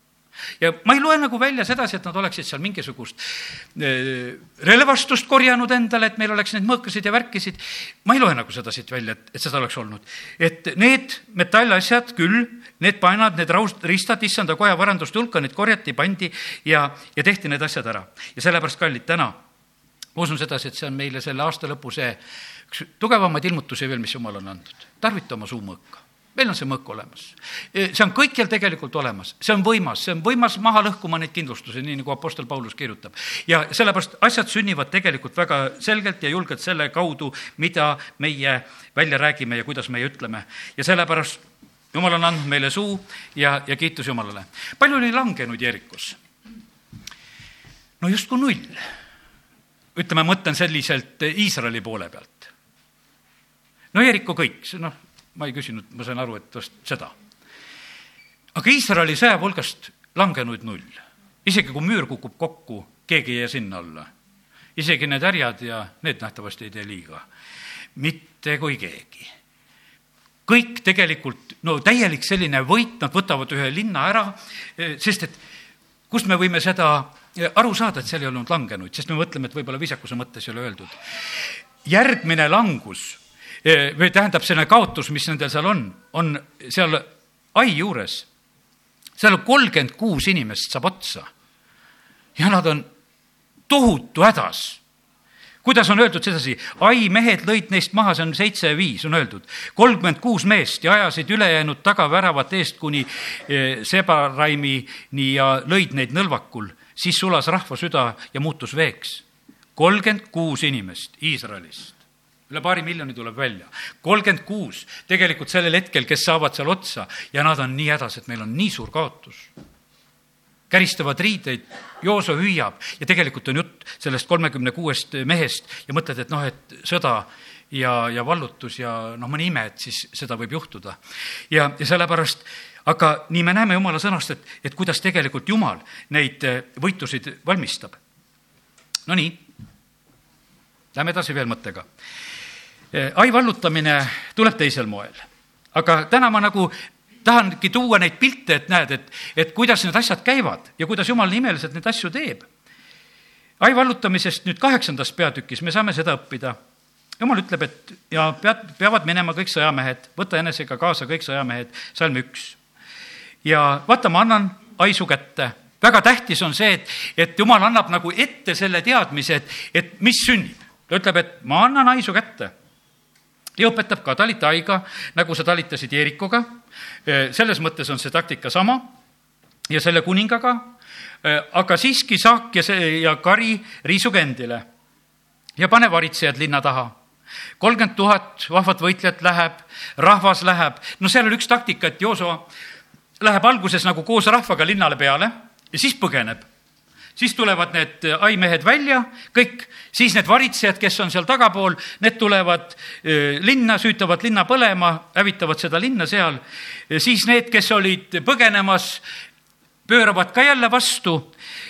ja ma ei loe nagu välja sedasi, et nad oleksid seal mingisugust relvastust korjanud endale, et meil oleks neid mõõkasid ja värkisid. ma ei loe nagu seda siit välja, et, et seda oleks olnud. et need metallasjad küll, need paenad, need raust-, riistad issanda koja varanduste hulka, need korjati, pandi ja, ja tehti need asjad ära. ja sellepärast, kallid, täna ma usun sedasi, et see on meile selle aasta lõpu see üks tugevamaid ilmutusi veel, mis jumal on andnud. tarvita oma suumõõka meil on see mõõk olemas. see on kõikjal tegelikult olemas, see on võimas, see on võimas maha lõhkuma neid kindlustusi, nii nagu Apostel Paulus kirjutab. ja sellepärast asjad sünnivad tegelikult väga selgelt ja julgelt selle kaudu, mida meie välja räägime ja kuidas meie ütleme. ja sellepärast Jumal on andnud meile suu ja, ja kiitus Jumalale. palju oli langenud Jeerikus? no justkui null. ütleme, mõtlen selliselt Iisraeli poole pealt. no Jeeriku kõik, noh ma ei küsinud, ma sain aru, et vast seda. aga Iisraeli sõjavolgast langenuid null. isegi kui müür kukub kokku, keegi ei jää sinna alla. isegi need härjad ja need nähtavasti ei tee liiga. mitte kui keegi. Kõik tegelikult, no täielik selline võit, nad võtavad ühe linna ära, sest et kust me võime seda aru saada, et seal ei olnud langenuid, sest me mõtleme, et võib-olla viisakuse mõttes ei ole öeldud. järgmine langus või tähendab, selline kaotus, mis nendel seal on, on seal ai juures. seal kolmkümmend kuus inimest saab otsa. ja nad on tohutu hädas. Kuidas on öeldud sedasi, ai mehed lõid neist maha, see on seitse ja viis, on öeldud. kolmkümmend kuus meest ja ajasid ülejäänud tagaväravate eest kuni Sebaraimini ja lõid neid nõlvakul. siis sulas rahva süda ja muutus veeks. kolmkümmend kuus inimest Iisraelist üle paari miljoni tuleb välja. kolmkümmend kuus tegelikult sellel hetkel, kes saavad seal otsa ja nad on nii hädas, et meil on nii suur kaotus. Käristavad riideid, Jooso hüüab ja tegelikult on jutt sellest kolmekümne kuuest mehest ja mõtled, et noh, et sõda ja, ja vallutus ja noh, mõni ime, et siis seda võib juhtuda. ja, ja sellepärast aga nii me näeme Jumala sõnast, et, et kuidas tegelikult Jumal neid võitusid valmistab. Nonii, lähme edasi veel mõttega Eh, ai vallutamine tuleb teisel moel. aga täna ma nagu tahangi tuua neid pilte, et näed, et, et kuidas need asjad käivad ja kuidas jumal nimeliselt neid asju teeb. ai vallutamisest nüüd kaheksandas peatükis me saame seda õppida. jumal ütleb, et ja pead, peavad minema kõik sõjamehed, võta enesega kaasa kõik sõjamehed, salm üks. ja vaata, ma annan ai su kätte väga tähtis on see, et, et jumal annab nagu ette selle teadmise, et, et mis sünnib. ta ütleb, et ma annan haisu kätte ja õpetab ka talitaiga, nagu sa talitasid Jeerikoga. selles mõttes on see taktika sama ja selle kuningaga, aga siiski saak ja see ja kari riisuge endile ja pane varitsejad linna taha. kolmkümmend tuhat vahvat võitlejat läheb, rahvas läheb, no seal oli üks taktika, et Jooso läheb alguses nagu koos rahvaga linnale peale ja siis põgeneb siis tulevad need aimehed välja, kõik, siis need varitsejad, kes on seal tagapool, need tulevad linna, süütavad linna põlema, hävitavad seda linna seal. siis need, kes olid põgenemas, pööravad ka jälle vastu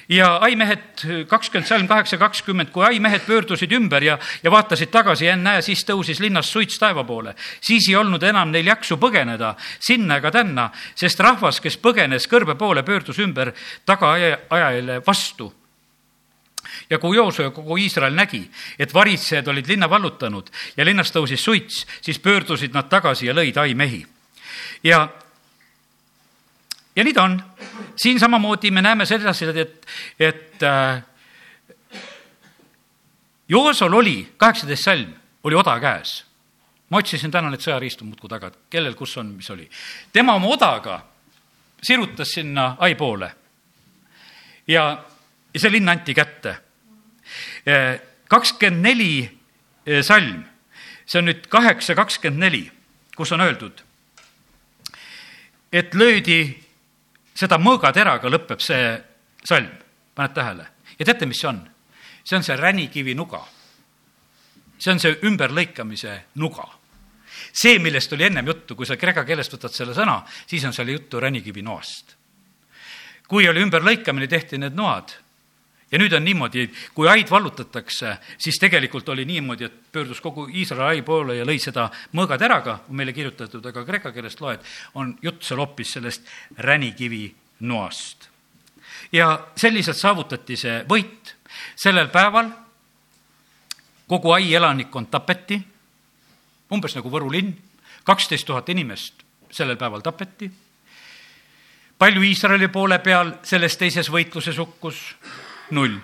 ja aimehed, kakskümmend salm kaheksa kakskümmend, kui aimehed pöördusid ümber ja, ja vaatasid tagasi ennäe, siis tõusis linnast suits taeva poole. siis ei olnud enam neil jaksu põgeneda sinna ega tänna, sest rahvas, kes põgenes kõrbe poole, pöördus ümber tagaajale vastu ja kui Jooso ja kogu Iisrael nägi, et varitsejad olid linna vallutanud ja linnast tõusis suits, siis pöördusid nad tagasi ja lõid ai mehi. ja ja nii ta on. siin samamoodi me näeme sedasi, et, et äh, Joosol oli, kaheksateist salm, oli oda käes. ma otsisin täna need sõjariistud muudkui taga, et kellel kus on, mis oli. tema oma odaga sirutas sinna ai poole. ja, ja see linn anti kätte. kakskümmend neli salm, see on nüüd kaheksa kakskümmend neli, kus on öeldud, et löödi seda mõõgateraga lõpeb see salm, paned tähele? ja teate, mis see on? see on see ränikivi nuga. see on see ümberlõikamise nuga. see, millest oli ennem juttu, kui sa kreeka keelest võtad selle sõna, siis on seal juttu ränikivi noast. kui oli ümberlõikamine, tehti need noad ja nüüd on niimoodi, kui aid vallutatakse, siis tegelikult oli niimoodi, et pöördus kogu Iisraeli ai poole ja lõi seda mõõgateraga, on meile kirjutatud, aga kreeka keelest loed, on jutt seal hoopis sellest ränikivi noast. ja selliselt saavutati see võit. sellel päeval kogu ai elanikkond tapeti, umbes nagu Võru linn, kaksteist tuhat inimest sellel päeval tapeti. palju Iisraeli poole peal selles teises võitluses hukkus? Null.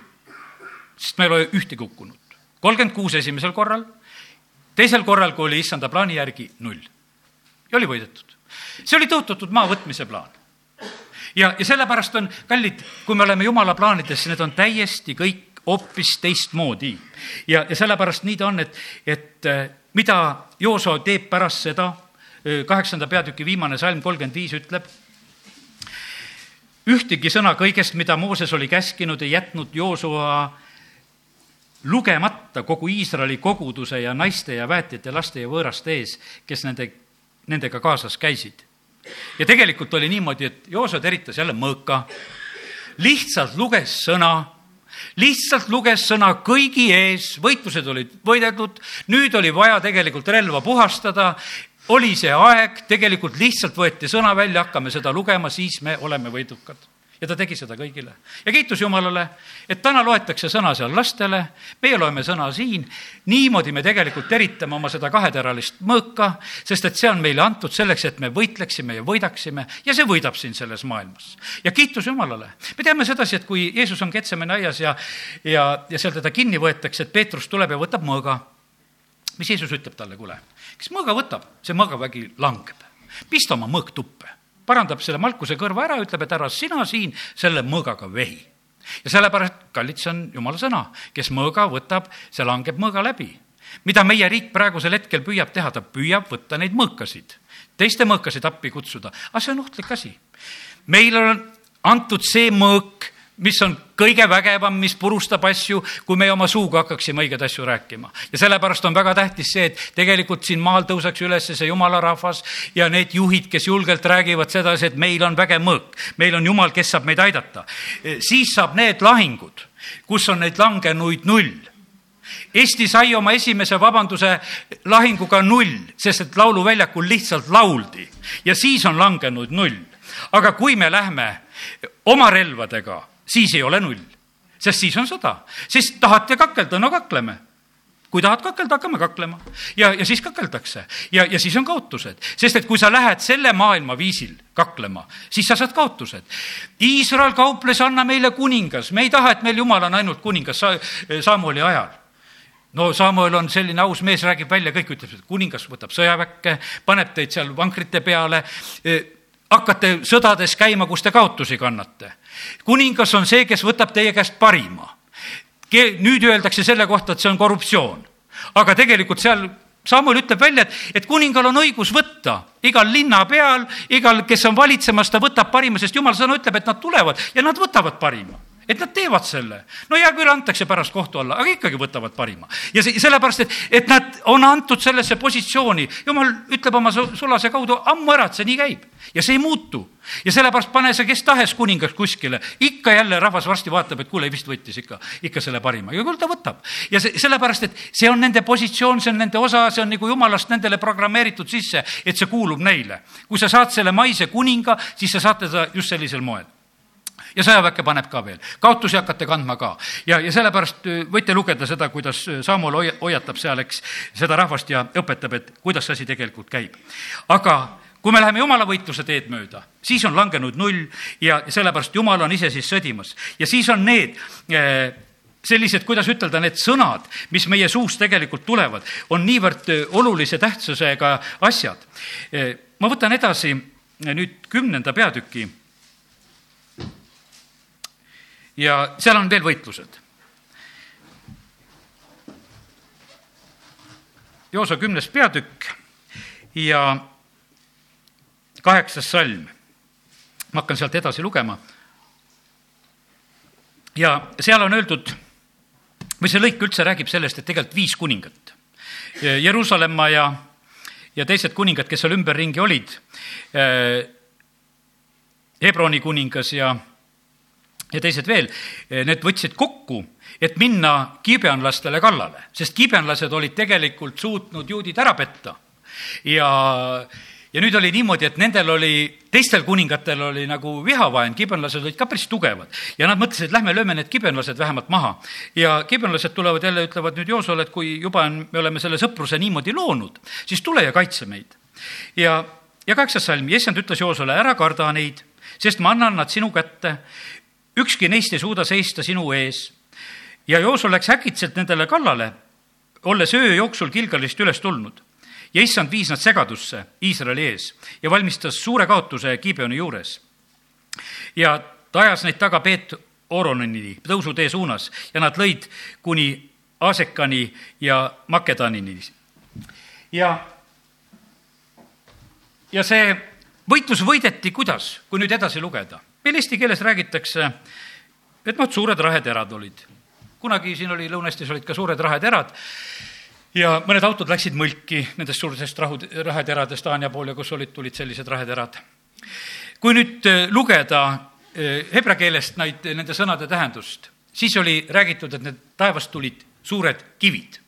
sest me ei ole ühtegi hukkunud. kolmkümmend kuus esimesel korral, teisel korral, kui oli issanda plaani järgi, null. ja oli võidetud. see oli tõotatud maa võtmise plaan. ja, ja sellepärast on, kallid, kui me oleme jumala plaanides, need on täiesti kõik hoopis teistmoodi. ja, ja sellepärast nii ta on, et, et äh, mida Jooso teeb pärast seda, äh, kaheksanda peatüki viimane salm kolmkümmend viis ütleb ühtegi sõna kõigest, mida Mooses oli käskinud, ei jätnud Joosua lugemata kogu Iisraeli koguduse ja naiste ja väetjate, laste ja võõraste ees, kes nende, nendega kaasas käisid. ja tegelikult oli niimoodi, et Joosua teritas jälle mõõka, lihtsalt luges sõna, lihtsalt luges sõna kõigi ees, võitlused olid võidetud, nüüd oli vaja tegelikult relva puhastada oli see aeg, tegelikult lihtsalt võeti sõna välja, hakkame seda lugema, siis me oleme võidukad. ja ta tegi seda kõigile. ja kiitus Jumalale, et täna loetakse sõna seal lastele, meie loeme sõna siin, niimoodi me tegelikult teritame oma seda kaheteralist mõõka, sest et see on meile antud selleks, et me võitleksime ja võidaksime ja see võidab siin selles maailmas. ja kiitus Jumalale. me teame sedasi, et kui Jeesus on Ketsemene aias ja, ja, ja seal teda kinni võetakse, et Peetrus tuleb ja võtab mõõga mis Jeesus ütleb talle, kuule, kes mõõga võtab, see mõõgavägi langeb. pista oma mõõk tuppe, parandab selle Malkuse kõrva ära, ütleb, et ära sina siin selle mõõgaga vehi. ja sellepärast, kallid, see on jumala sõna, kes mõõga võtab, see langeb mõõga läbi. mida meie riik praegusel hetkel püüab teha, ta püüab võtta neid mõõkasid, teiste mõõkasid appi kutsuda, aga see on ohtlik asi. meil on antud see mõõk mis on kõige vägevam, mis purustab asju, kui me oma suuga hakkaksime õigeid asju rääkima. ja sellepärast on väga tähtis see, et tegelikult siin maal tõuseks üles see jumala rahvas ja need juhid, kes julgelt räägivad sedasi, et meil on vägev mõõk, meil on jumal, kes saab meid aidata. siis saab need lahingud, kus on neid langenuid null Eesti sai oma esimese vabanduse lahinguga null, sest et lauluväljakul lihtsalt lauldi ja siis on langenud null. aga kui me lähme oma relvadega siis ei ole null, sest siis on sõda. siis tahate kakelda, no kakleme. Kui tahad kakelda, hakkame kaklema. Ja, ja siis kakeldakse. Ja, ja siis on kaotused, sest et kui sa lähed selle maailma viisil kaklema, siis sa saad kaotused. Iisrael kauples, anna meile kuningas, me ei taha, et meil jumal on ainult kuningas sa, Samueli ajal. No Samuel on selline aus mees, räägib välja, kõik ütleb, et kuningas võtab sõjaväkke, paneb teid seal vankrite peale, hakkate sõdades käima, kus te kaotusi kannate. kuningas on see, kes võtab teie käest parima. nüüd öeldakse selle kohta, et see on korruptsioon. aga tegelikult seal Samuel ütleb välja, et, et kuningal on õigus võtta igal linnapeal, igal, kes on valitsemas, ta võtab parima, sest jumal sõna ütleb, et nad tulevad ja nad võtavad parima et nad teevad selle. no hea küll, antakse pärast kohtu alla, aga ikkagi võtavad parima. ja see, sellepärast, et, et nad on antud sellesse positsiooni. jumal ütleb oma sulase kaudu ammu ära, et see nii käib ja see ei muutu. ja sellepärast pane sa kes tahes kuningaks kuskile, ikka jälle rahvas varsti vaatab, et kuule, vist võttis ikka, ikka selle parima ja küll ta võtab. ja see, sellepärast, et see on nende positsioon, see on nende osa, see on nagu jumalast nendele programmeeritud sisse, et see kuulub neile. kui sa saad selle maise kuninga, siis sa saad teda just sellisel moel ja sõjaväkke paneb ka veel, kaotusi hakkate kandma ka. ja, ja sellepärast äh, võite lugeda seda, kuidas äh, Samuel hoiatab seal, eks, seda rahvast ja õpetab, et kuidas see asi tegelikult käib. aga kui me läheme jumala võitluse teed mööda, siis on langenud null ja sellepärast jumal on ise siis sõdimas ja siis on need eh, sellised, kuidas ütelda, need sõnad, mis meie suust tegelikult tulevad, on niivõrd olulise tähtsusega asjad. ma võtan edasi nüüd kümnenda peatüki. Ja seal on veel võitlused. Joosa kümnes peatükk ja kaheksas salm. ma hakkan sealt edasi lugema. ja seal on öeldud või see lõik üldse räägib sellest, et tegelikult viis kuningat. Jeruusalemma ja, ja teised kuningad, kes seal ümberringi olid, Hebroni kuningas ja, ja teised veel, need võtsid kokku, et minna kiibeanlastele kallale, sest kiibeanlased olid tegelikult suutnud juudid ära petta. ja ja nüüd oli niimoodi, et nendel oli, teistel kuningatel oli nagu vihavaen, kibenlased olid ka päris tugevad. ja nad mõtlesid, lähme lööme need kibenlased vähemalt maha. ja kibenlased tulevad jälle, ütlevad nüüd Joosole, et kui juba on, me oleme selle sõpruse niimoodi loonud, siis tule ja kaitse meid. ja, ja kaheksas salm, issand ütles Joosole, ära karda neid, sest ma annan nad sinu kätte. Ükski neist ei suuda seista sinu ees. ja Jooso läks äkitselt nendele kallale, olles öö jooksul Kilgalist üles tulnud ja issand viis nad segadusse Iisraeli ees ja valmistas suure kaotuse Gibeoni juures. ja ta ajas neid taga Peet Oronini tõusutee suunas ja nad lõid kuni Asekani ja Makedanini. ja, ja see võitlus võideti kuidas, kui nüüd edasi lugeda? Meil eesti keeles räägitakse, et noh, suured raheterad olid. kunagi siin oli Lõuna-Eestis olid ka suured raheterad ja mõned autod läksid mõlki nendest suurtest rahu, raheteradest Haanja pool ja kus olid, tulid sellised raheterad. kui nüüd äh, lugeda äh, hebra keelest neid, nende sõnade tähendust, siis oli räägitud, et need taevast tulid suured kivid.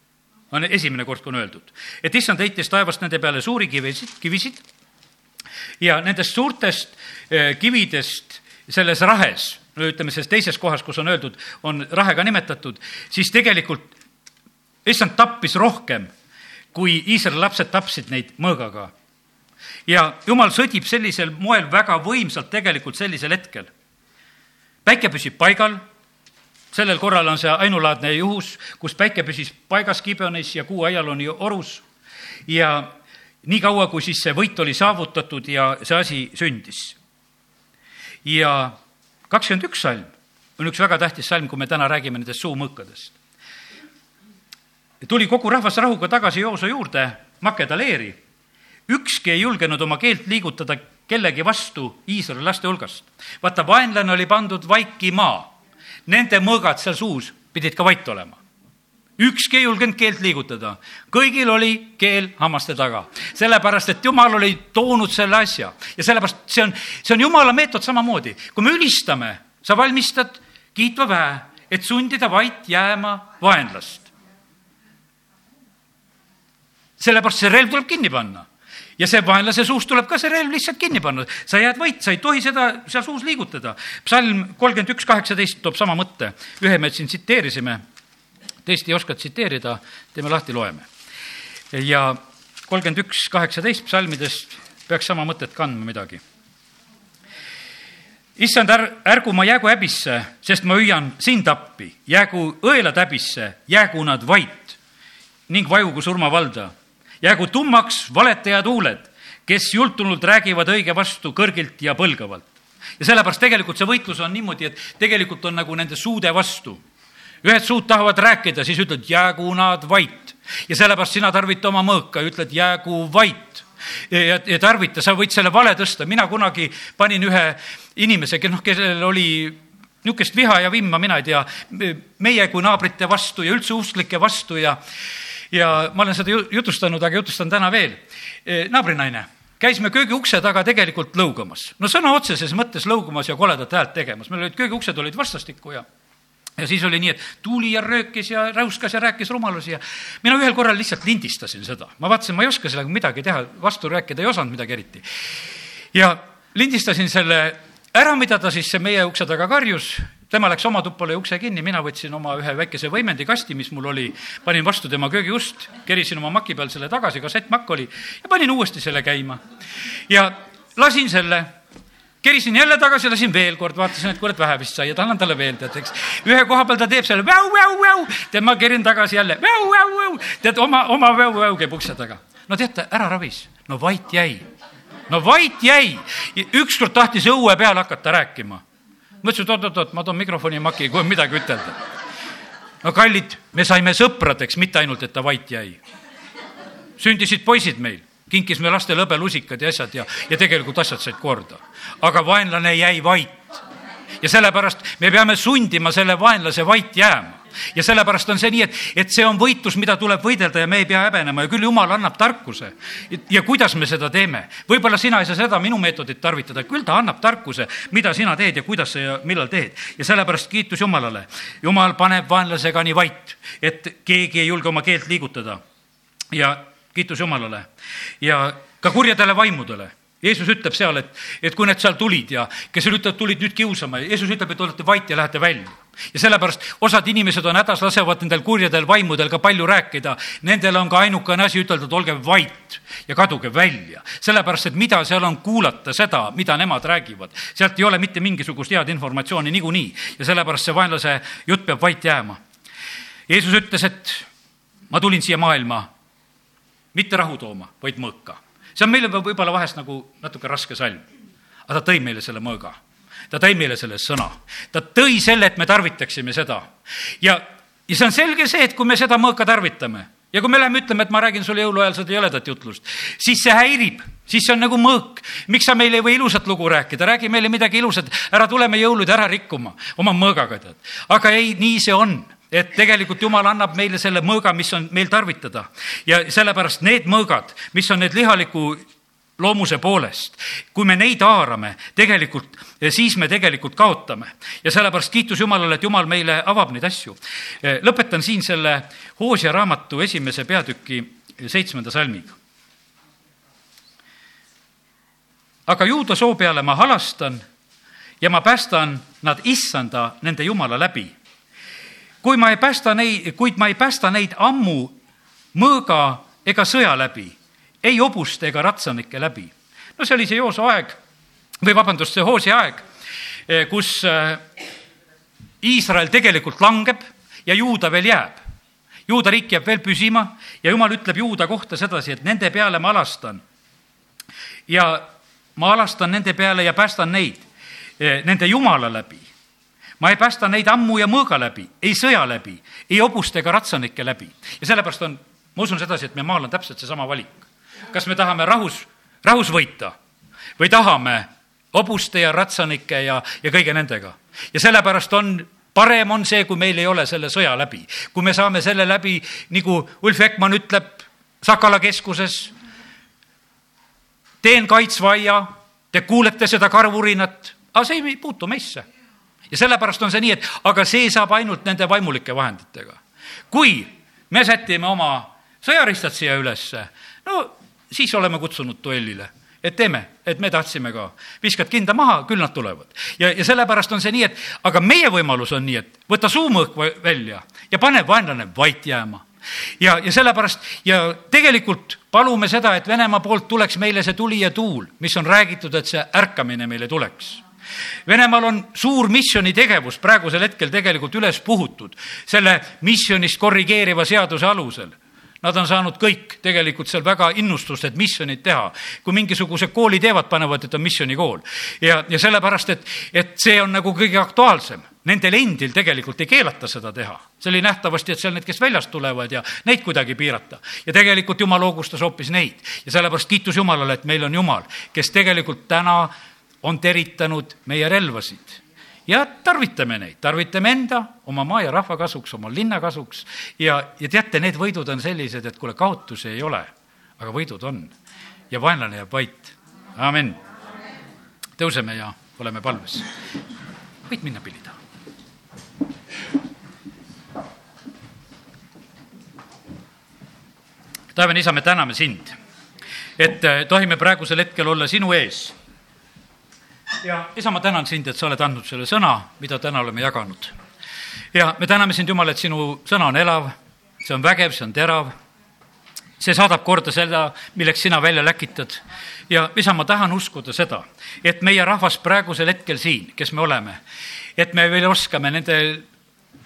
on esimene kord, kui on öeldud. et issand heitis taevast nende peale suuri kivisid, kivisid ja nendest suurtest äh, kividest selles rahes, ütleme, selles teises kohas, kus on öeldud, on rahe ka nimetatud, siis tegelikult issand tappis rohkem, kui Iisraeli lapsed tapsid neid mõõgaga. ja jumal sõdib sellisel moel väga võimsalt tegelikult sellisel hetkel. päike püsib paigal, sellel korral on see ainulaadne juhus, kus päike püsis paigas Gibeonis ja kuu aial on ju orus ja niikaua, kui siis see võit oli saavutatud ja see asi sündis. Ja kakskümmend üks salm on üks väga tähtis salm, kui me täna räägime nendest suumõõkadest tuli kogu rahvas rahuga tagasi Jooso juurde Makeda leeri. ükski ei julgenud oma keelt liigutada kellegi vastu Iisraeli laste hulgast. vaata, vaenlane oli pandud vaikima. Nende mõõgad seal suus pidid ka vait olema. Ükski ei julgenud keelt liigutada, kõigil oli keel hammaste taga, sellepärast et jumal oli toonud selle asja ja sellepärast see on, see on jumala meetod samamoodi. kui me ülistame, sa valmistad kiitva väe, et sundida vait jääma vaenlast sellepärast see relv tuleb kinni panna ja see vaenlase suust tuleb ka see relv lihtsalt kinni panna. sa jääd vait, sa ei tohi seda seal suus liigutada. psalm kolmkümmend üks, kaheksateist toob sama mõtte. ühe me siin tsiteerisime, teist ei oska tsiteerida, teeme lahti, loeme. ja kolmkümmend üks, kaheksateist psalmidest peaks sama mõtet kandma midagi. issand, är-, ärgu ma jäägu häbisse, sest ma hüüan sind appi, jäägu õelad häbisse, jäägu nad vait ning vajugu surmavalda jäägu tummaks valetajad huuled, kes jultunult räägivad õige vastu kõrgilt ja põlgavalt. ja sellepärast tegelikult see võitlus on niimoodi, et tegelikult on nagu nende suude vastu. Ühed suud tahavad rääkida, siis ütled, jäägu nad vait. ja sellepärast sina tarvita oma mõõka ja ütled, jäägu vait ja, ja tarvita, sa võid selle vale tõsta, mina kunagi panin ühe inimese, noh, kellel oli niisugust viha ja vimma, mina ei tea, meie kui naabrite vastu ja üldse usklike vastu ja ja ma olen seda jutustanud, aga jutustan täna veel. E, naabrinaine, käisime köögiukse taga tegelikult lõugamas, no sõna otseses mõttes lõugamas ja koledat häält tegemas, meil olid köögiuksed olid vastastikku ja ja siis oli nii, et tuli ja röökis ja räuskas ja rääkis rumalusi ja mina ühel korral lihtsalt lindistasin seda. ma vaatasin, ma ei oska sellega midagi teha, vastu rääkida ei osanud midagi eriti. ja lindistasin selle ära, mida ta siis meie ukse taga karjus tema läks oma tuppa, lõi ukse kinni, mina võtsin oma ühe väikese võimendikasti, mis mul oli, panin vastu tema köögiust, kerisin oma maki peal selle tagasi, kassettmakk oli, ja panin uuesti selle käima. ja lasin selle, kerisin jälle tagasi, lasin veel kord, vaatasin, et et vähe vist sai, et annan talle veel, tead, eks. ühe koha peal ta teeb selle väu-väu-väu, tead, ma kerin tagasi jälle väu-väu-väu, tead, oma, oma väu-väu käib ukse taga. no teate, ära ravis, no vait jäi. no vait jäi, ükskord tahtis õue peal hakata rääkima. mõtlesin, et oot-oot-oot, ma toon mikrofoni maki, kui on midagi ütelda. no kallid, me saime sõpradeks, mitte ainult, et ta vait jäi. sündisid poisid meil kinkis me lastele hõbelusikad ja asjad ja, ja tegelikult asjad said korda. aga vaenlane jäi vait. ja sellepärast me peame sundima selle vaenlase vait jääma ja sellepärast on see nii, et, et see on võitlus, mida tuleb võidelda ja me ei pea häbenema ja küll jumal annab tarkuse. ja kuidas me seda teeme? võib-olla sina ei saa seda minu meetodit tarvitada, küll ta annab tarkuse, mida sina teed ja kuidas ja millal teed. ja sellepärast kiitus Jumalale. Jumal paneb vaenlasega nii vait, et keegi ei julge oma keelt liigutada. ja kiitus Jumalale. ja ka kurjadele vaimudele. Jeesus ütleb seal, et, et kui need seal tulid ja kes ütlevad, tulid nüüd kiusama, Jeesus ütleb, et olete vait ja lähete välja. ja sellepärast osad inimesed on hädas, lasevad nendel kurjadel vaimudel ka palju rääkida. Nendel on ka ainukene asi ütelda, et olge vait ja kaduge välja. sellepärast, et mida seal on kuulata seda, mida nemad räägivad. sealt ei ole mitte mingisugust head informatsiooni niikuinii ja sellepärast see vaenlase jutt peab vait jääma. Jeesus ütles, et ma tulin siia maailma mitte rahu tooma, vaid mõõka. see on meile võib-olla vahest nagu natuke raske salm, aga ta tõi meile selle mõõga. ta tõi meile selle sõna, ta tõi selle, et me tarvitaksime seda. ja, ja see on selge see, et kui me seda mõõka tarvitame ja kui me läheme ütleme, et ma räägin sulle jõuluajal seda jõledat jutlust, siis see häirib, siis see on nagu mõõk. miks sa meile ei või ilusat lugu rääkida, räägi meile midagi ilusat, ära tule me jõulud ära rikkuma oma mõõgaga, tead. aga ei, nii see on et tegelikult Jumal annab meile selle mõõga, mis on meil tarvitada ja sellepärast need mõõgad, mis on need lihaliku loomuse poolest, kui me neid haarame, tegelikult, siis me tegelikult kaotame. ja sellepärast kiitus Jumalale, et Jumal meile avab neid asju. lõpetan siin selle Hoosia raamatu esimese peatüki seitsmenda salmiga. aga juuda soo peale ma halastan ja ma päästan nad issanda, nende Jumala läbi kui ma ei päästa neid, kuid ma ei päästa neid ammu mõõga ega sõja läbi, ei hobuste ega ratsanike läbi. no see oli see Jooso aeg või vabandust, see Hoosi aeg, eh, kus eh, Iisrael tegelikult langeb ja Juuda veel jääb. Juuda riik jääb veel püsima ja jumal ütleb Juuda kohta sedasi, et nende peale ma alastan. ja ma alastan nende peale ja päästan neid eh, nende Jumala läbi ma ei päästa neid ammu ja mõõga läbi, ei sõja läbi, ei hobuste ega ratsanike läbi. ja sellepärast on, ma usun sedasi, et meie maal on täpselt seesama valik. kas me tahame rahus, rahus võita või tahame hobuste ja ratsanike ja, ja kõige nendega. ja sellepärast on parem on see, kui meil ei ole selle sõja läbi. kui me saame selle läbi, nagu Ulf Ekman ütleb Sakala keskuses, teen kaitsva aia, te kuulete seda karvurinat, aga see ei puutu meisse ja sellepärast on see nii, et aga see saab ainult nende vaimulike vahenditega. kui me sätime oma sõjaristad siia ülesse, no siis oleme kutsunud duellile et teeme, et me tahtsime ka. viskad kinda maha, küll nad tulevad. ja, ja sellepärast on see nii, et aga meie võimalus on nii, et võta suumõõk välja ja pane vaenlane vait jääma. ja, ja sellepärast ja tegelikult palume seda, et Venemaa poolt tuleks meile see tuli ja tuul, mis on räägitud, et see ärkamine meile tuleks Venemaal on suur missionitegevus praegusel hetkel tegelikult üles puhutud selle missionist korrigeeriva seaduse alusel Nad on saanud kõik tegelikult seal väga innustust, et missionit teha. kui mingisuguse kooli teevad, panevad, et on missionikool. ja, ja sellepärast, et, et see on nagu kõige aktuaalsem. Nendel endil tegelikult ei keelata seda teha. see oli nähtavasti, et seal need, kes väljast tulevad ja neid kuidagi piirata. ja tegelikult Jumal hoogustas hoopis neid. ja sellepärast kiitus Jumalale, et meil on Jumal, kes tegelikult täna on teritanud meie relvasid ja tarvitame neid, tarvitame enda, oma maa ja rahva kasuks, oma linna kasuks ja, ja teate, need võidud on sellised, et kuule, kaotusi ei ole, aga võidud on ja vaenlane jääb vait. amin. tõuseme ja oleme palves. võid minna pilli taha. taevane isa, me täname sind, et tohime praegusel hetkel olla sinu ees ja isa, ma tänan sind, et sa oled andnud selle sõna, mida täna oleme jaganud. ja me täname sind, Jumal, et sinu sõna on elav, see on vägev, see on terav. see saadab korda seda, milleks sina välja läkitad. ja isa, ma tahan uskuda seda, et meie rahvas praegusel hetkel siin, kes me oleme, et me veel oskame nende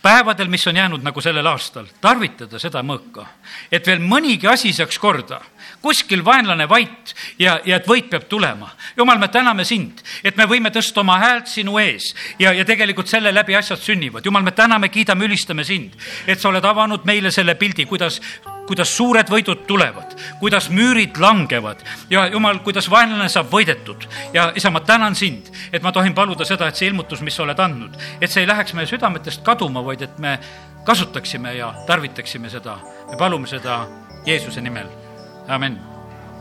päevadel, mis on jäänud nagu sellel aastal, tarvitada seda mõõka. et veel mõnigi asi saaks korda, kuskil vaenlane vait ja, ja et võit peab tulema. jumal, me täname sind, et me võime tõsta oma häält sinu ees ja, ja tegelikult selle läbi asjad sünnivad. jumal, me täname, kiidame, ülistame sind, et sa oled avanud meile selle pildi, kuidas kuidas suured võidud tulevad, kuidas müürid langevad ja jumal, kuidas vaenlane saab võidetud. ja isa, ma tänan sind, et ma tohin paluda seda, et see ilmutus, mis sa oled andnud, et see ei läheks meie südametest kaduma, vaid et me kasutaksime ja tarvitaksime seda. me palume seda Jeesuse nimel, amin